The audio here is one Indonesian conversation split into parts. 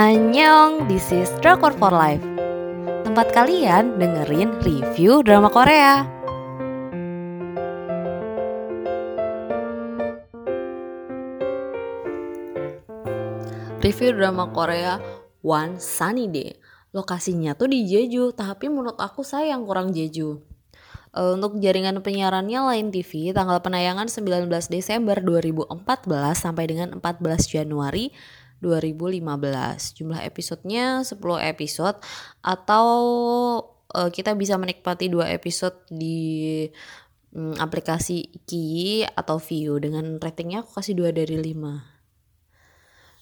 Annyeong, this is Drakor for Life. Tempat kalian dengerin review drama Korea. Review drama Korea One Sunny Day. Lokasinya tuh di Jeju, tapi menurut aku sayang kurang Jeju. Uh, untuk jaringan penyiarannya Line TV tanggal penayangan 19 Desember 2014 sampai dengan 14 Januari 2015. Jumlah episodenya 10 episode atau uh, kita bisa menikmati dua episode di um, aplikasi Ki atau View dengan ratingnya aku kasih 2 dari 5.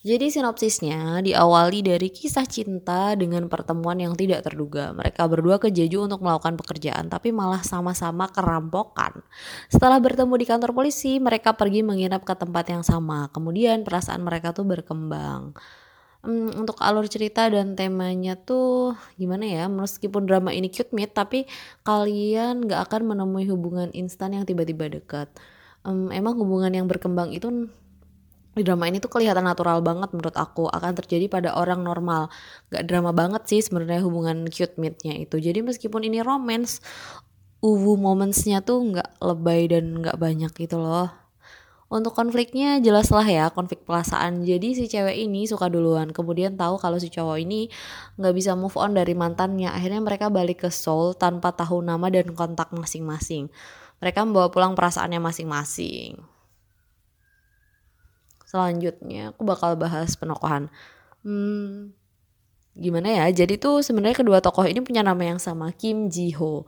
Jadi sinopsisnya diawali dari kisah cinta dengan pertemuan yang tidak terduga. Mereka berdua ke Jeju untuk melakukan pekerjaan tapi malah sama-sama kerampokan. Setelah bertemu di kantor polisi, mereka pergi menginap ke tempat yang sama. Kemudian perasaan mereka tuh berkembang. Hmm, untuk alur cerita dan temanya tuh gimana ya meskipun drama ini cute meet tapi kalian gak akan menemui hubungan instan yang tiba-tiba dekat um, emang hubungan yang berkembang itu di drama ini tuh kelihatan natural banget menurut aku akan terjadi pada orang normal. Gak drama banget sih sebenarnya hubungan cute meetnya itu. Jadi meskipun ini romance uwu momentsnya tuh nggak lebay dan nggak banyak gitu loh. Untuk konfliknya jelas lah ya konflik perasaan. Jadi si cewek ini suka duluan kemudian tahu kalau si cowok ini nggak bisa move on dari mantannya. Akhirnya mereka balik ke Seoul tanpa tahu nama dan kontak masing-masing. Mereka membawa pulang perasaannya masing-masing selanjutnya aku bakal bahas penokohan. Hmm, gimana ya? Jadi tuh sebenarnya kedua tokoh ini punya nama yang sama Kim Ji Ho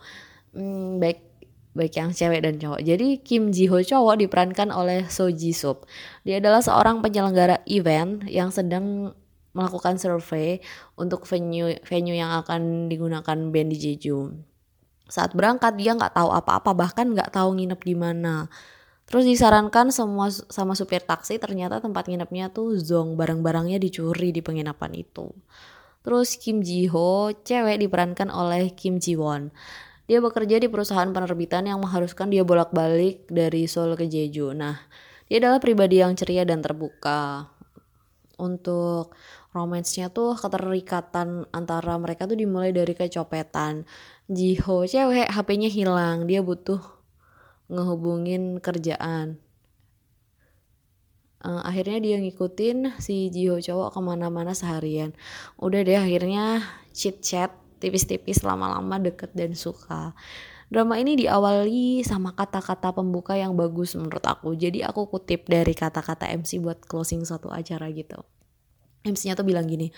hmm, baik baik yang cewek dan cowok. Jadi Kim Ji Ho cowok diperankan oleh So Ji Sup dia adalah seorang penyelenggara event yang sedang melakukan survei untuk venue venue yang akan digunakan band di Jeju. Saat berangkat dia nggak tahu apa-apa bahkan nggak tahu nginep di mana Terus disarankan semua sama supir taksi ternyata tempat nginepnya tuh zong barang-barangnya dicuri di penginapan itu. Terus Kim Ji Ho, cewek diperankan oleh Kim Ji Won. Dia bekerja di perusahaan penerbitan yang mengharuskan dia bolak-balik dari Seoul ke Jeju. Nah, dia adalah pribadi yang ceria dan terbuka. Untuk romansnya tuh keterikatan antara mereka tuh dimulai dari kecopetan. Ji Ho cewek HP-nya hilang, dia butuh ngehubungin kerjaan. Uh, akhirnya dia ngikutin si Jiho cowok ke mana-mana seharian. Udah deh akhirnya chit chat tipis-tipis lama-lama deket dan suka. Drama ini diawali sama kata-kata pembuka yang bagus menurut aku. Jadi aku kutip dari kata-kata MC buat closing suatu acara gitu. MC-nya tuh bilang gini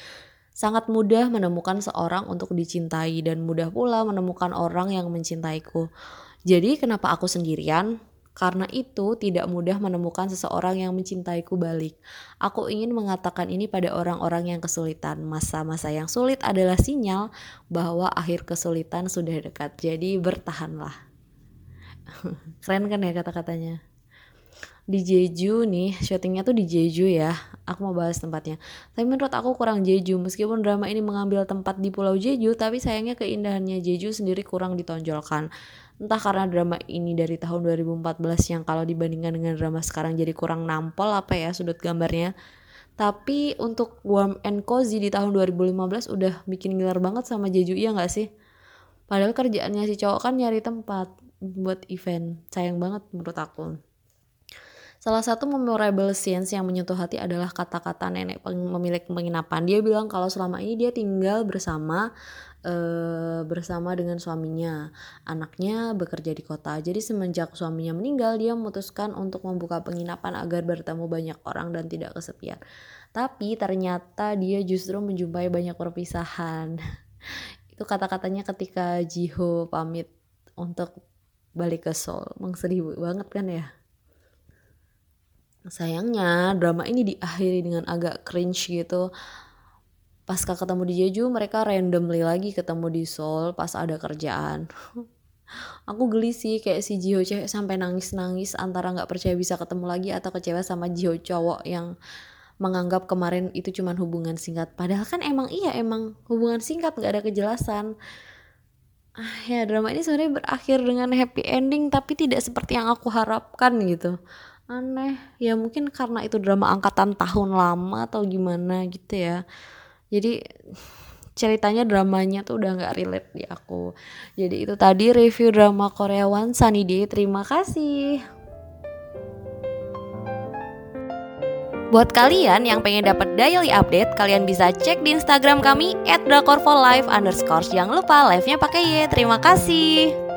sangat mudah menemukan seorang untuk dicintai dan mudah pula menemukan orang yang mencintaiku jadi kenapa aku sendirian? Karena itu tidak mudah menemukan seseorang yang mencintaiku balik. Aku ingin mengatakan ini pada orang-orang yang kesulitan. Masa-masa yang sulit adalah sinyal bahwa akhir kesulitan sudah dekat. Jadi bertahanlah. Keren kan ya kata-katanya? Di Jeju nih, syutingnya tuh di Jeju ya. Aku mau bahas tempatnya. Tapi menurut aku kurang Jeju. Meskipun drama ini mengambil tempat di Pulau Jeju, tapi sayangnya keindahannya Jeju sendiri kurang ditonjolkan entah karena drama ini dari tahun 2014 yang kalau dibandingkan dengan drama sekarang jadi kurang nampol apa ya sudut gambarnya tapi untuk warm and cozy di tahun 2015 udah bikin ngiler banget sama Jeju iya gak sih padahal kerjaannya si cowok kan nyari tempat buat event sayang banget menurut aku Salah satu memorable scenes yang menyentuh hati adalah kata-kata nenek pemilik penginapan. Dia bilang kalau selama ini dia tinggal bersama uh, bersama dengan suaminya. Anaknya bekerja di kota. Jadi semenjak suaminya meninggal, dia memutuskan untuk membuka penginapan agar bertemu banyak orang dan tidak kesepian. Tapi ternyata dia justru menjumpai banyak perpisahan. Itu kata-katanya ketika Jiho pamit untuk balik ke Seoul. Emang sedih banget kan ya? Sayangnya drama ini diakhiri dengan agak cringe gitu. Pasca ketemu di Jeju mereka randomly lagi ketemu di Seoul pas ada kerjaan. Aku geli sih kayak si Jiho cewek sampai nangis-nangis antara nggak percaya bisa ketemu lagi atau kecewa sama Jiho cowok yang menganggap kemarin itu cuma hubungan singkat. Padahal kan emang iya emang hubungan singkat nggak ada kejelasan. Ah ya drama ini sebenarnya berakhir dengan happy ending tapi tidak seperti yang aku harapkan gitu aneh ya mungkin karena itu drama angkatan tahun lama atau gimana gitu ya jadi ceritanya dramanya tuh udah nggak relate di aku jadi itu tadi review drama Korea One Sunny Day terima kasih Buat kalian yang pengen dapat daily update, kalian bisa cek di Instagram kami @drakorfolive. Jangan lupa live-nya pakai Y. Terima kasih.